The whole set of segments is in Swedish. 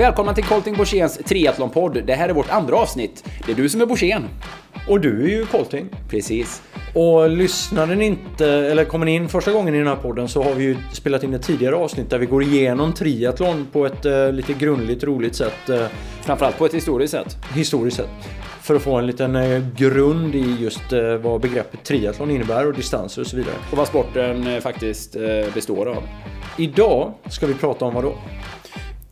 Välkomna till Colting Borséns triathlonpodd. Det här är vårt andra avsnitt. Det är du som är Borssén. Och du är ju Colting. Precis. Och lyssnade ni inte, eller kommer ni in första gången i den här podden så har vi ju spelat in ett tidigare avsnitt där vi går igenom triathlon på ett eh, lite grundligt, roligt sätt. Eh, Framförallt på ett historiskt sätt. historiskt sett. För att få en liten eh, grund i just eh, vad begreppet triathlon innebär och distanser och så vidare. Och vad sporten eh, faktiskt eh, består av. Idag ska vi prata om vad då?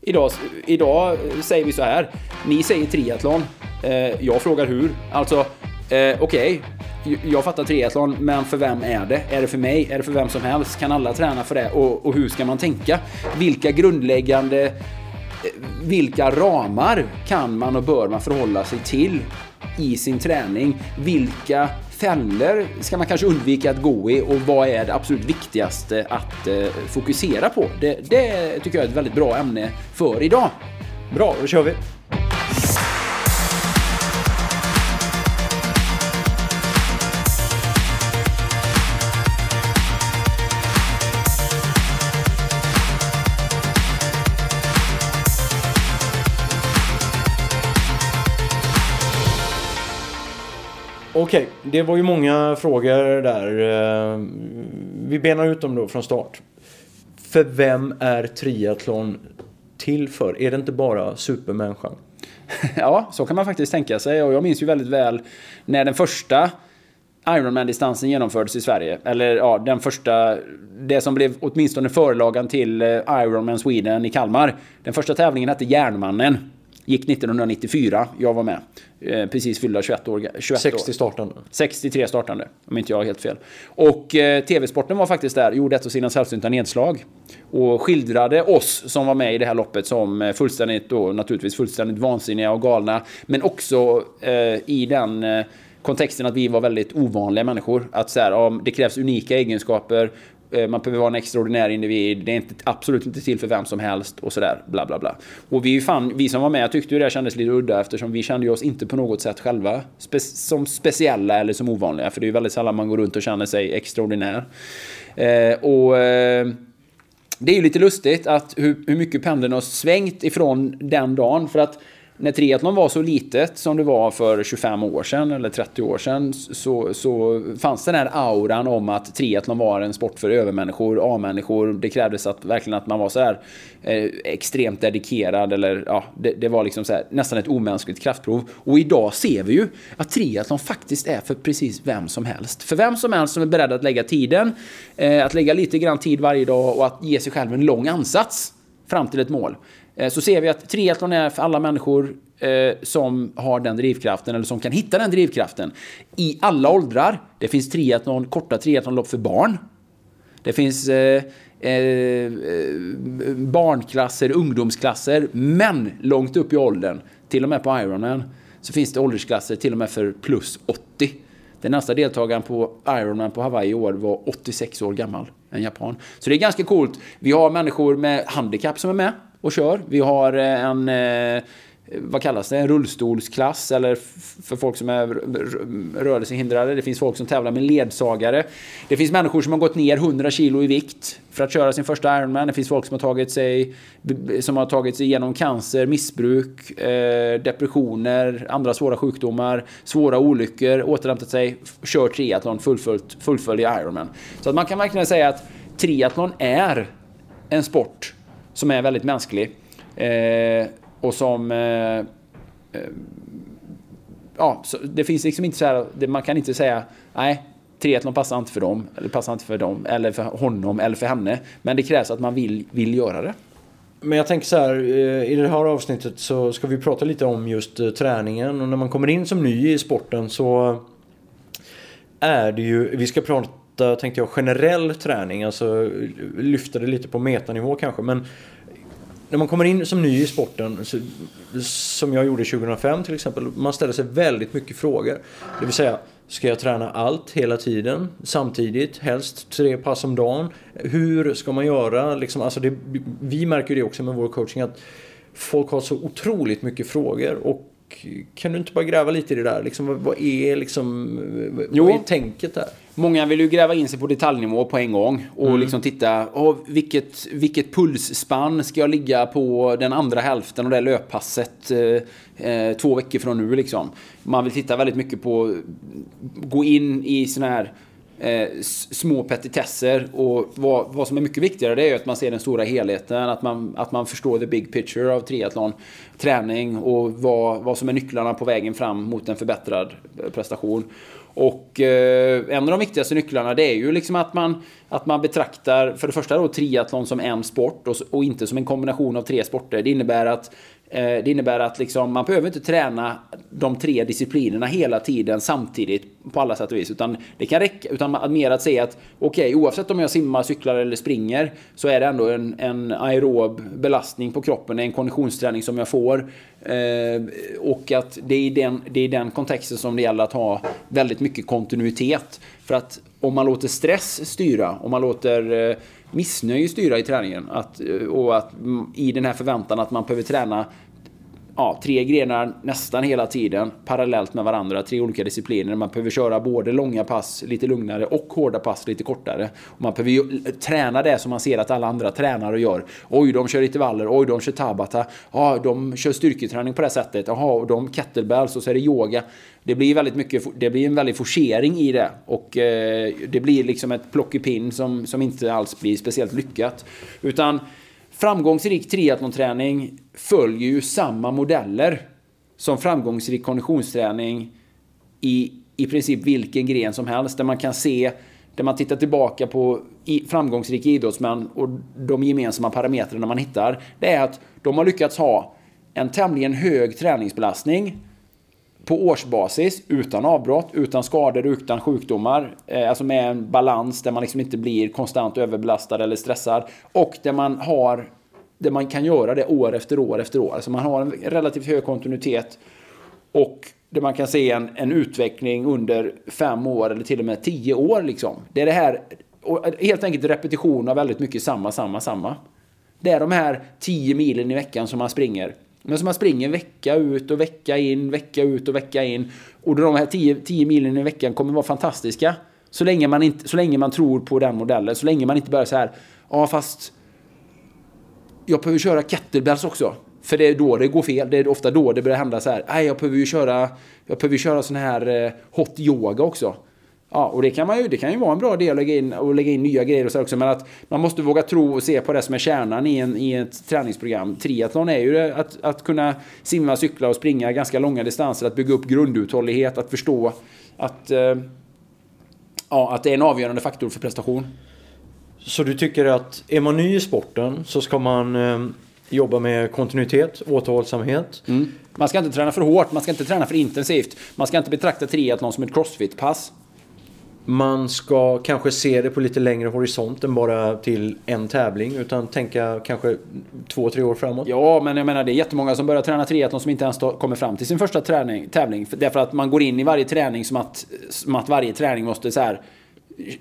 Idag, idag eh, säger vi så här. Ni säger triathlon. Eh, jag frågar hur. Alltså, eh, okej. Jag fattar triathlon, men för vem är det? Är det för mig? Är det för vem som helst? Kan alla träna för det? Och, och hur ska man tänka? Vilka grundläggande... Eh, vilka ramar kan man och bör man förhålla sig till i sin träning? Vilka fällor ska man kanske undvika att gå i och vad är det absolut viktigaste att eh, fokusera på? Det, det tycker jag är ett väldigt bra ämne för idag. Bra, då kör vi! Okej, det var ju många frågor där. Eh, vi benar ut dem då från start. För vem är triathlon till för? Är det inte bara supermänniskan? Ja, så kan man faktiskt tänka sig. Och jag minns ju väldigt väl när den första Ironman-distansen genomfördes i Sverige. Eller ja, den första, det som blev åtminstone förlagan till eh, Ironman Sweden i Kalmar. Den första tävlingen hette Järnmannen. Gick 1994, jag var med. Eh, precis fyllda 21 år. 21 60 år. startande. 63 startande, om inte jag har helt fel. Och eh, TV-sporten var faktiskt där, gjorde ett av sina sällsynta nedslag. Och skildrade oss som var med i det här loppet som eh, fullständigt, då, naturligtvis fullständigt vansinniga och galna. Men också eh, i den eh, kontexten att vi var väldigt ovanliga människor. Att så här, om det krävs unika egenskaper, Eh, man behöver vara en extraordinär individ, det är inte, absolut inte till för vem som helst och sådär, bla bla bla. Och vi, fan, vi som var med tyckte ju det kändes lite udda eftersom vi kände oss inte på något sätt själva spe, som speciella eller som ovanliga, för det är ju väldigt sällan man går runt och känner sig extraordinär. Eh, och... Eh, det är ju lite lustigt att hur, hur mycket pendeln har svängt ifrån den dagen. För att när triathlon var så litet som det var för 25 år sedan eller 30 år sedan så, så fanns den här auran om att triathlon var en sport för övermänniskor, A-människor. Det krävdes att, verkligen att man var så här eh, extremt dedikerad eller ja, det, det var liksom så här, nästan ett omänskligt kraftprov. Och idag ser vi ju att triathlon faktiskt är för precis vem som helst. För vem som helst som är beredd att lägga tiden, eh, att lägga lite grann tid varje dag och att ge sig själv en lång ansats fram till ett mål. Eh, så ser vi att triathlon är för alla människor eh, som har den drivkraften eller som kan hitta den drivkraften. I alla åldrar. Det finns triathlon, korta triathlonlopp för barn. Det finns eh, eh, eh barnklasser, ungdomsklasser, men långt upp i åldern, till och med på Ironman, så finns det åldersklasser till och med för plus 80. Den nästa deltagaren på Ironman på Hawaii i år var 86 år gammal, en japan. Så det är ganska coolt. Vi har människor med handikapp som är med och kör. Vi har eh, en eh, vad kallas det, en rullstolsklass eller för folk som är rörelsehindrade. Det finns folk som tävlar med ledsagare. Det finns människor som har gått ner 100 kilo i vikt för att köra sin första Ironman. Det finns folk som har tagit sig, som har tagit sig igenom cancer, missbruk, eh, depressioner, andra svåra sjukdomar, svåra olyckor, återhämtat sig, kört triathlon, fullföljt, Ironman. Så att man kan verkligen säga att triathlon är en sport som är väldigt mänsklig. Eh, och som... Eh, eh, ja, så det finns liksom inte så här... Det, man kan inte säga nej, triathlon passar inte för dem, eller passar inte för dem, eller för honom, eller för henne. Men det krävs att man vill, vill göra det. Men jag tänker så här, eh, i det här avsnittet så ska vi prata lite om just eh, träningen. Och när man kommer in som ny i sporten så är det ju, vi ska prata, tänkte jag, generell träning. Alltså lyfta det lite på metanivå kanske. Men när man kommer in som ny i sporten, som jag gjorde 2005 till exempel, man ställer sig väldigt mycket frågor. Det vill säga, ska jag träna allt hela tiden samtidigt? Helst tre pass om dagen? Hur ska man göra? Liksom, alltså det, vi märker ju det också med vår coaching att folk har så otroligt mycket frågor och kan du inte bara gräva lite i det där? Liksom, vad, är liksom, vad Jo. är tänket där? Många vill ju gräva in sig på detaljnivå på en gång och Mm. liksom titta, oh, vilket, vilket pulsspann ska jag ligga på den andra hälften av det löppasset eh, eh, två veckor från nu liksom. Man vill titta väldigt mycket på, gå in i såna här eh, små petitesser och vad, vad som är mycket viktigare det är ju att man ser den stora helheten, att man, att man förstår the big picture av triathlon, träning och vad, vad som är nycklarna på vägen fram mot en förbättrad eh, prestation. Och eh, en av de viktigaste nycklarna det är ju liksom att man, att man betraktar för det första då triathlon som en sport och, och inte som en kombination av tre sporter. Det innebär att Eh, det innebär att liksom, man behöver inte träna de tre disciplinerna hela tiden samtidigt på alla sätt och vis. Utan det kan räcka, utan mer att säga att okej, oavsett om jag simmar, cyklar eller springer så är det ändå en, en aerob belastning på kroppen, en konditionsträning som jag får. Eh, och att det är, i den, det är i den kontexten som det gäller att ha väldigt mycket kontinuitet. För att om man låter stress styra, om man låter eh, missnöje styra i träningen att, eh, och att mm, i den här förväntan att man behöver träna ja, tre grenar nästan hela tiden parallellt med varandra. Tre olika discipliner. Man behöver köra både långa pass lite lugnare och hårda pass lite kortare. Och man behöver ju eh, träna det som man ser att alla andra tränar och gör. Oj, de kör intervaller. Oj, de kör tabata. Ja, de kör styrketräning på det sättet. Jaha, och de kettlebells och så är det yoga. Det blir väldigt mycket, det blir en väldig forcering i det. Och eh, det blir liksom ett plockepinn som, som inte alls blir speciellt lyckat. Utan Framgångsrik triathlonträning följer ju samma modeller som framgångsrik konditionsträning i i princip vilken gren som helst. Där man kan se, där man tittar tillbaka på framgångsrika idrottsmän och de gemensamma parametrarna man hittar. Det är att de har lyckats ha en tämligen hög träningsbelastning på årsbasis utan avbrott, utan skador, utan sjukdomar. Eh, alltså med en balans där man liksom inte blir konstant överbelastad eller stressad. Och där man har där man kan göra det år efter år efter år. Alltså man har en relativt hög kontinuitet och där man kan se en, en utveckling under fem år eller till och med tio år. Liksom. Det är det här, och helt enkelt repetition av väldigt mycket samma, samma, samma. Det är de här tio milen i veckan som man springer. Men som man springer vecka ut och vecka in, vecka ut och vecka in. Och de här tio, tio milen i veckan kommer vara fantastiska. Så länge, man inte, så länge man tror på den modellen. Så länge man inte börjar så här. Ja, fast jag behöver köra kettlebells också. För det är då det går fel. Det är ofta då det börjar hända så här. Nej, jag behöver ju köra, jag behöver köra sån här eh, hot yoga också. Ja, och det kan, man ju, det kan ju vara en bra del att lägga in, att lägga in nya grejer och så också. Men att man måste våga tro och se på det som är kärnan i, en, i ett träningsprogram. Triathlon är ju det, att, att kunna simma, cykla och springa ganska långa distanser. Att bygga upp grunduthållighet, att förstå att, eh, ja, att det är en avgörande faktor för prestation. Så du tycker att är man ny i sporten så ska man eh, jobba med kontinuitet, återhållsamhet. Mm. Man ska inte träna för hårt, man ska inte träna för intensivt. Man ska inte betrakta triathlon som ett crossfit-pass. Man ska kanske se det på lite längre horisont än bara till en tävling utan tänka kanske två, tre år framåt. Ja, men jag menar det är jättemånga som börjar träna triathlon som inte ens kommer fram till sin första träning, tävling. För- Därför att man går in i varje träning som att, som att varje träning måste så här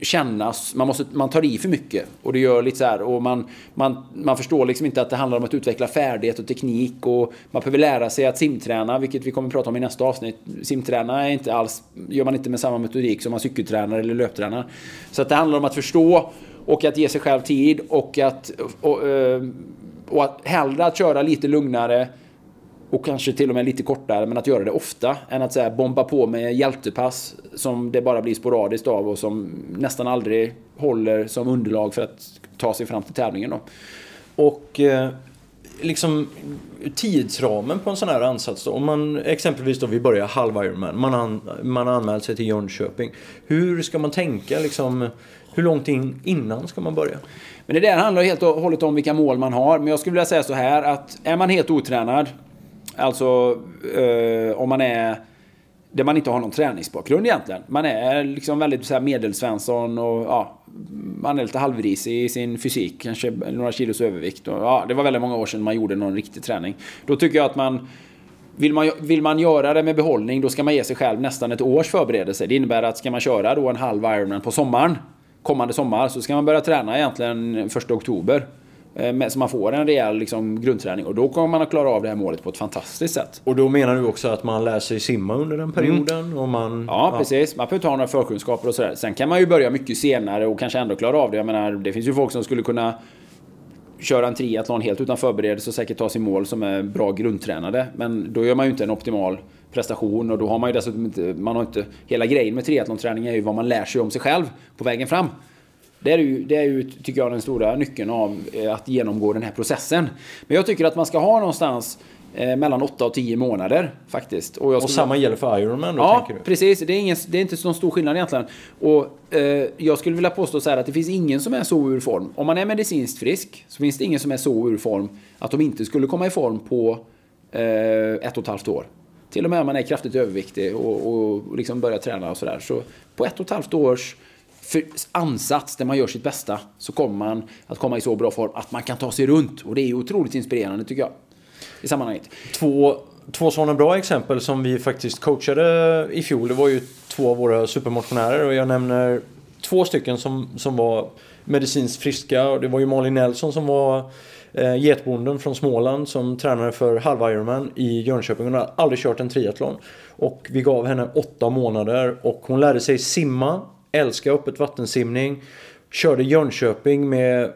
kännas, man, måste, man tar i för mycket. Och det gör lite så här, och man, man, man förstår liksom inte att det handlar om att utveckla färdighet och teknik och man behöver lära sig att simträna, vilket vi kommer att prata om i nästa avsnitt. Simträna är inte alls, gör man inte med samma metodik som man cykeltränar eller löptränar. Så att det handlar om att förstå och att ge sig själv tid och att, och, och, eh, och att hellre att köra lite lugnare och kanske till och med lite kortare, men att göra det ofta än att så bomba på med hjältepass som det bara blir sporadiskt av och som nästan aldrig håller som underlag för att ta sig fram till tävlingen. Då. Och eh, liksom tidsramen på en sån här ansats då. Om man exempelvis då vi börjar halv Ironman. Man, an, man har anmält sig till Jönköping. Hur ska man tänka liksom? Hur långt in, innan ska man börja? Men det där handlar helt och hållet om vilka mål man har. Men jag skulle vilja säga så här att är man helt otränad, alltså eh, om man är där man inte har någon träningsbakgrund egentligen. Man är liksom väldigt så här medelsvensson och ja, man är lite halvrisig i sin fysik, kanske några kilos övervikt. Och, ja, det var väldigt många år sedan man gjorde någon riktig träning. Då tycker jag att man vill man, vill man göra det med behållning, då ska man ge sig själv nästan ett års förberedelse. Det innebär att ska man köra då en halv Ironman på sommaren, kommande sommar, så ska man börja träna egentligen 1 oktober. Eh, så man får en rejäl liksom, grundträning och då kommer man att klara av det här målet på ett fantastiskt sätt. Och då menar du också att man lär sig simma under den perioden? Mm. Och man, ja, ja, precis. Man behöver inte ha några förkunskaper och sådär. Sen kan man ju börja mycket senare och kanske ändå klara av det. Jag menar, det finns ju folk som skulle kunna köra en triathlon helt utan förberedelse och säkert ta sig mål som är bra grundtränade. Men då gör man ju inte en optimal prestation och då har man ju dessutom inte, man har inte, hela grejen med triathlonträning är ju vad man lär sig om sig själv på vägen fram. Det är, ju, det är ju, tycker jag, den stora nyckeln av eh, att genomgå den här processen. Men jag tycker att man ska ha någonstans eh, mellan 8 och 10 månader faktiskt. Och, och samma gäller för Ironman då, Ja, precis. Det är, ingen, det är inte så stor skillnad egentligen. Och eh, jag skulle vilja påstå så här att det finns ingen som är så ur form. Om man är medicinskt frisk så finns det ingen som är så ur form att de inte skulle komma i form på eh, ett och ett halvt år. Till och med om man är kraftigt överviktig och, och liksom börjar träna och sådär. Så på ett och ett halvt års för ansats där man gör sitt bästa så kommer man att komma i så bra form att man kan ta sig runt. Och det är otroligt inspirerande tycker jag. I sammanhanget. Två, två sådana bra exempel som vi faktiskt coachade i fjol. Det var ju två av våra supermotionärer och jag nämner två stycken som, som var medicinskt friska. Och det var ju Malin Nelson som var eh, getbonden från Småland som tränade för halv Ironman i Jönköping. Hon har aldrig kört en triathlon. Och vi gav henne åtta månader och hon lärde sig simma älskar öppet vattensimning. Körde Jönköping med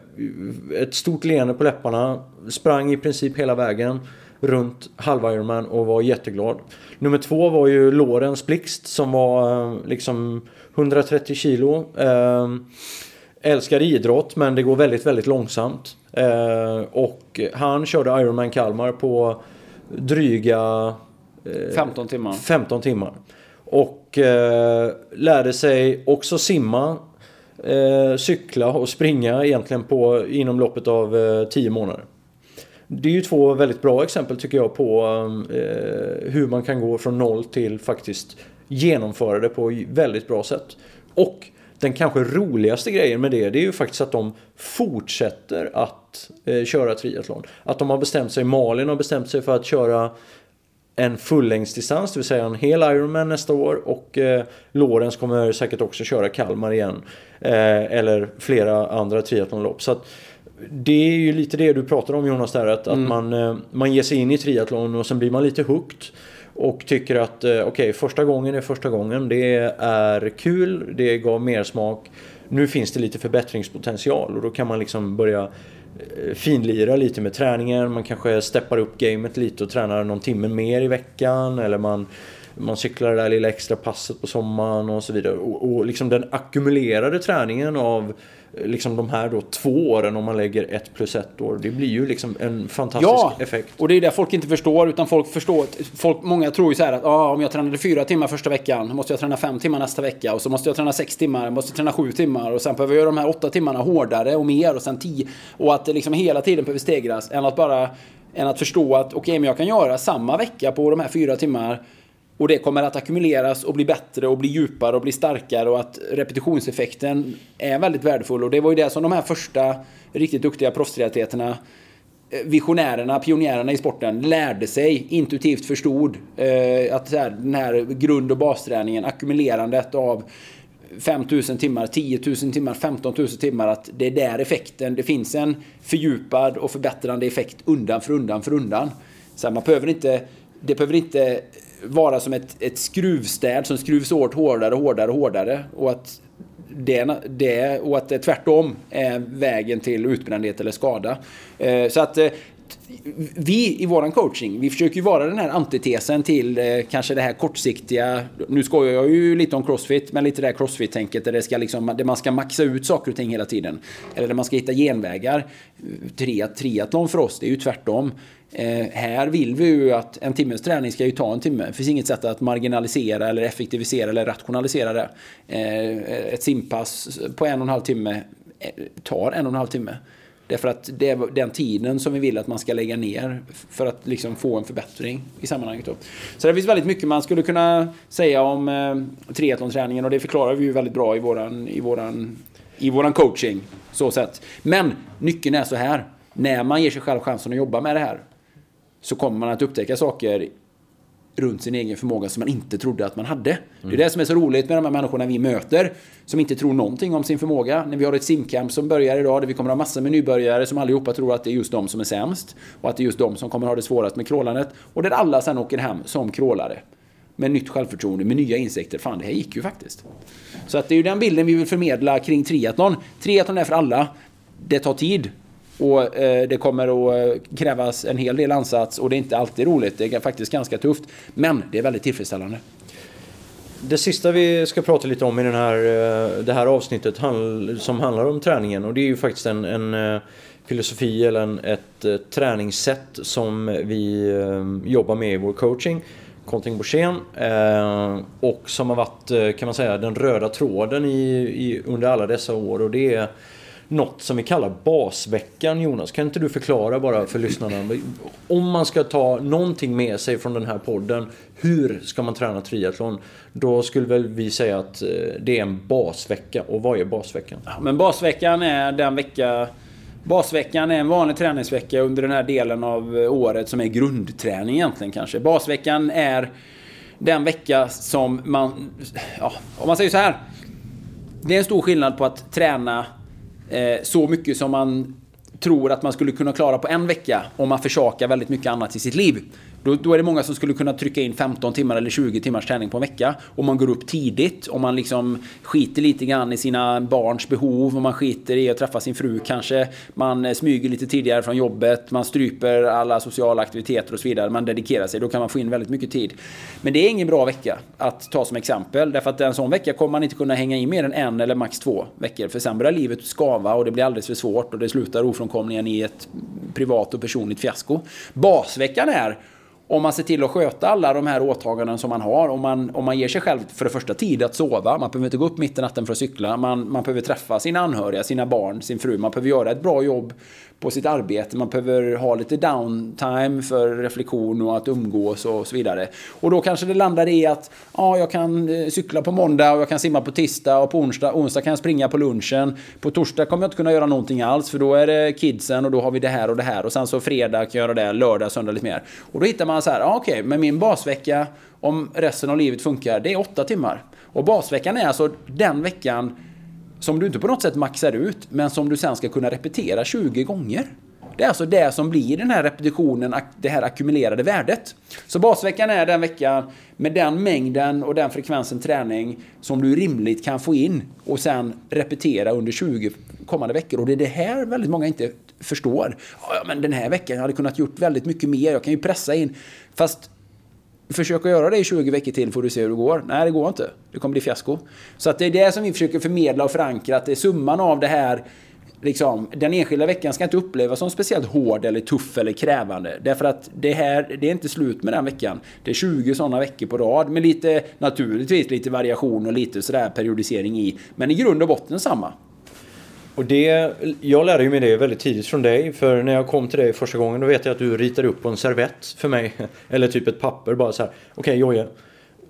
ett stort leende på läpparna. Sprang i princip hela vägen runt halv Ironman och var jätteglad. Nummer två var ju Lorenz Blixt som var eh, liksom 130 kilo. Eh, älskar idrott men det går väldigt, väldigt långsamt. Eh, och han körde Ironman Kalmar på dryga... Eh, 15 timmar. 15 timmar. Och eh, lärde sig också simma, eh, cykla och springa egentligen på, inom loppet av eh, 10 månader. Det är ju två väldigt bra exempel tycker jag på eh, hur man kan gå från noll till faktiskt genomföra det på väldigt bra sätt. Och den kanske roligaste grejen med det, det är ju faktiskt att de fortsätter att eh, köra triathlon. Att de har bestämt sig, Malin har bestämt sig för att köra en fullängdsdistans, det vill säga en hel Ironman nästa år och eh, Lorenz kommer säkert också köra Kalmar igen. Eh, eller flera andra triathlonlopp. Så att, det är ju lite det du pratar om Jonas där, att, mm. att man, eh, man ger sig in i triathlon och sen blir man lite hooked. Och tycker att eh, okej, okay, första gången är första gången. Det är kul, det gav mer smak. Nu finns det lite förbättringspotential och då kan man liksom börja Eh, finlira lite med träningen. Man kanske steppar upp gamet lite och tränar någon timme mer i veckan. Eller man, man cyklar det där lilla extra passet på sommaren och så vidare. Och, och liksom den ackumulerade träningen av liksom de här då två åren om man lägger ett plus ett år. Det blir ju liksom en fantastisk ja, effekt. och det är det folk inte förstår. Utan folk förstår, folk, många tror ju så här att ah, om jag tränade fyra timmar första veckan, måste jag träna fem timmar nästa vecka. Och så måste jag träna sex timmar, måste jag träna sju timmar. Och sen behöver jag göra de här åtta timmarna hårdare och mer. Och sen tio. Och att det liksom hela tiden behöver stegras. Än att bara än att förstå att okej, okay, men jag kan göra samma vecka på de här fyra timmar och det kommer att ackumuleras och bli bättre och bli djupare och bli starkare och att repetitionseffekten är väldigt värdefull. Och det var ju det som de här första riktigt duktiga proffsrealiteterna eh, visionärerna, pionjärerna i sporten lärde sig, intuitivt förstod eh, att här, den här grund och basträningen, ackumulerandet av 5000 timmar, 10 000 timmar, 15 000 timmar, att det är där effekten, det finns en fördjupad och förbättrande effekt undan för undan för undan. Så man behöver inte, det behöver inte vara som ett, ett skruvstäd som skruvs åt hårdare och hårdare och hårdare. Och att det, det, och att det tvärtom är vägen till utbrändhet eller skada. Eh, så att eh, vi i vår coaching, vi försöker ju vara den här antitesen till eh, kanske det här kortsiktiga. Nu skojar jag ju lite om crossfit, men lite det här crossfit-tänket där, det ska liksom, där man ska maxa ut saker och ting hela tiden. Eller där man ska hitta genvägar. Triathlon för oss, det är ju tvärtom. Eh, här vill vi ju att en timmes träning ska ju ta en timme. Det finns inget sätt att marginalisera eller effektivisera eller rationalisera det. Eh, ett simpass på en och en halv timme eh, tar en och en halv timme. Därför att det är den tiden som vi vill att man ska lägga ner för att liksom få en förbättring i sammanhanget. Då. Så det finns väldigt mycket man skulle kunna säga om eh, triathlonträningen och det förklarar vi ju väldigt bra i våran, i våran, i våran coaching. Så sätt. Men nyckeln är så här. När man ger sig själv chansen att jobba med det här så kommer man att upptäcka saker runt sin egen förmåga som man inte trodde att man hade. Det är det som är så roligt med de här människorna vi möter som inte tror någonting om sin förmåga. När vi har ett simcamp som börjar idag där vi kommer ha massor med nybörjare som allihopa tror att det är just de som är sämst och att det är just de som kommer ha det svårast med krålandet och där alla sen åker hem som krålare med nytt självförtroende, med nya insikter. Fan, det här gick ju faktiskt. Så att det är ju den bilden vi vill förmedla kring triathlon. Triathlon är för alla. Det tar tid. Och eh, det kommer att eh, krävas en hel del ansats och det är inte alltid roligt. Det är faktiskt ganska tufft. Men det är väldigt tillfredsställande. Det sista vi ska prata lite om i den här, eh, det här avsnittet som handlar om träningen och det är ju faktiskt en, en eh, filosofi eller en, ett träningssätt som vi jobbar med i vår coaching. Konting Borssén. och som har varit, kan man säga, den röda tråden i, i, under alla dessa år och det är något som vi kallar basveckan Jonas. Kan inte du förklara bara för lyssnarna? Om man ska ta någonting med sig från den här podden. Hur ska man träna triathlon? Då skulle väl vi säga att eh, det är en basvecka. Och vad är basveckan? Ja, men basveckan är den vecka Basveckan är en vanlig träningsvecka under den här delen av året som är grundträning egentligen kanske. Basveckan är den vecka som man... Ja, om man säger så här. Det är en stor skillnad på att träna Eh, så mycket som man tror att man skulle kunna klara på en vecka om man försakar väldigt mycket annat i sitt liv. Då, då, är det många som skulle kunna trycka in 15 timmar eller 20 timmars träning på en vecka. Om man går upp tidigt, om man liksom skiter lite grann i sina barns behov, om man skiter i att träffa sin fru kanske. Man smyger lite tidigare från jobbet, man stryper alla sociala aktiviteter och så vidare. Man dedikerar sig, då kan man få in väldigt mycket tid. Men det är ingen bra vecka att ta som exempel. Därför att en sån vecka kommer man inte kunna hänga in mer än en eller max två veckor. För sen börjar livet skava och det blir alldeles för svårt och det slutar ofrånkomligen i ett privat och personligt fiasko. Basveckan är om man ser till att sköta alla de här åtaganden som man har, om man, om man ger sig själv för det första tid att sova, man behöver inte gå upp mitt i natten för att cykla, man, man behöver träffa sina anhöriga, sina barn, sin fru, man behöver göra ett bra jobb på sitt arbete, man behöver ha lite downtime för reflektion och att umgås och så vidare. Och då kanske det landar i att ja, jag kan eh, cykla på måndag och jag kan simma på tisdag och på onsdag, onsdag kan jag springa på lunchen. På torsdag kommer jag inte kunna göra någonting alls för då är det kidsen och då har vi det här och det här och sen så fredag kan jag göra det, lördag, söndag lite mer. Och då hittar man så här, ja, okej, okay, men min basvecka om resten av livet funkar, det är åtta timmar. Och basveckan är alltså den veckan som du inte på något sätt maxar ut, men som du sen ska kunna repetera 20 gånger. Det är alltså det som blir den här repetitionen, det här ackumulerade värdet. Så basveckan är den veckan med den mängden och den frekvensen träning som du rimligt kan få in och sen repetera under 20 kommande veckor. Och det är det här väldigt många inte förstår. Ja, men den här veckan jag hade kunnat gjort väldigt mycket mer. Jag kan ju pressa in. Fast Försök att göra det i 20 veckor till får du se hur det går. Nej, det går inte. Det kommer bli fiasko. Så att det är det som vi försöker förmedla och förankra. Att det är summan av det här Liksom, den enskilda veckan ska inte upplevas som speciellt hård eller tuff eller krävande. Därför att det här, det är inte slut med den veckan. Det är 20 sådana veckor på rad med lite, naturligtvis lite variation och lite sådär periodisering i. Men i grund och botten samma. Och det, jag lärde mig det väldigt tidigt från dig. För när jag kom till dig första gången då vet jag att du ritade upp på en servett för mig. Eller typ ett papper bara så här. Okej okay, Jojje.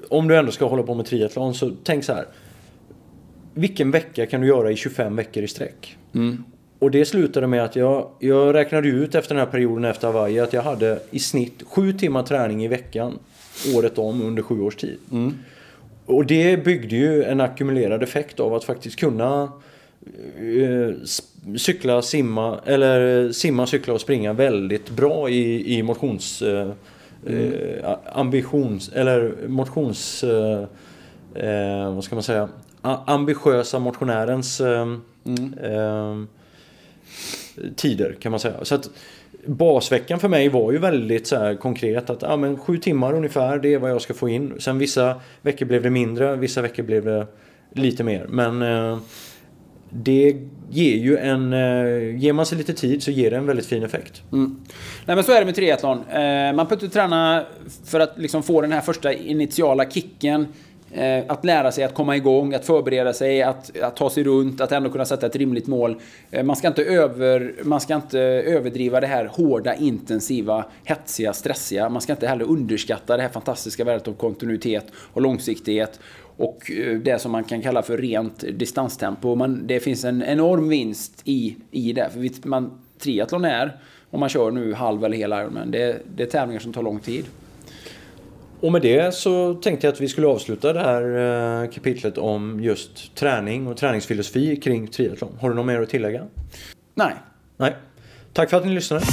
Om du ändå ska hålla på med triathlon så tänk så här. Vilken vecka kan du göra i 25 veckor i sträck? Mm. Och det slutade med att jag, jag räknade ut efter den här perioden efter Hawaii att jag hade i snitt sju timmar träning i veckan året om under sju års tid. Mm. Och det byggde ju en ackumulerad effekt av att faktiskt kunna cykla, simma eller simma, cykla och springa väldigt bra i, i motions... Eh, mm. eh, ambitions... Eller motions... Eh, eh, vad ska man säga? ambitiösa motionärens eh, mm. tider kan man säga. Så att basveckan för mig var ju väldigt så konkret att ja, men sju timmar ungefär det är vad jag ska få in. Sen vissa veckor blev det mindre, vissa veckor blev det lite mer. Men det ger ju en... Eh, ger man sig lite tid så ger det en väldigt fin effekt. Mm. Nej men så är det med triathlon. Eh, man behöver inte träna för att liksom få den här första initiala kicken. Eh, att lära sig att komma igång, att förbereda sig, att, att ta sig runt, att ändå kunna sätta ett rimligt mål. Man ska, inte över, man ska inte överdriva det här hårda, intensiva, hetsiga, stressiga. Man ska inte heller underskatta det här fantastiska värdet av kontinuitet och långsiktighet och eh, det som man kan kalla för rent distanstempo. Man, det finns en enorm vinst i, i det. För man, triathlon är, om man kör nu halv eller hel Ironman, det, det är tävlingar som tar lång tid. Och med det så tänkte jag att vi skulle avsluta det här eh, kapitlet om just träning och träningsfilosofi kring triathlon. Har du något mer att tillägga? Nej. Nej. Tack för att ni lyssnade.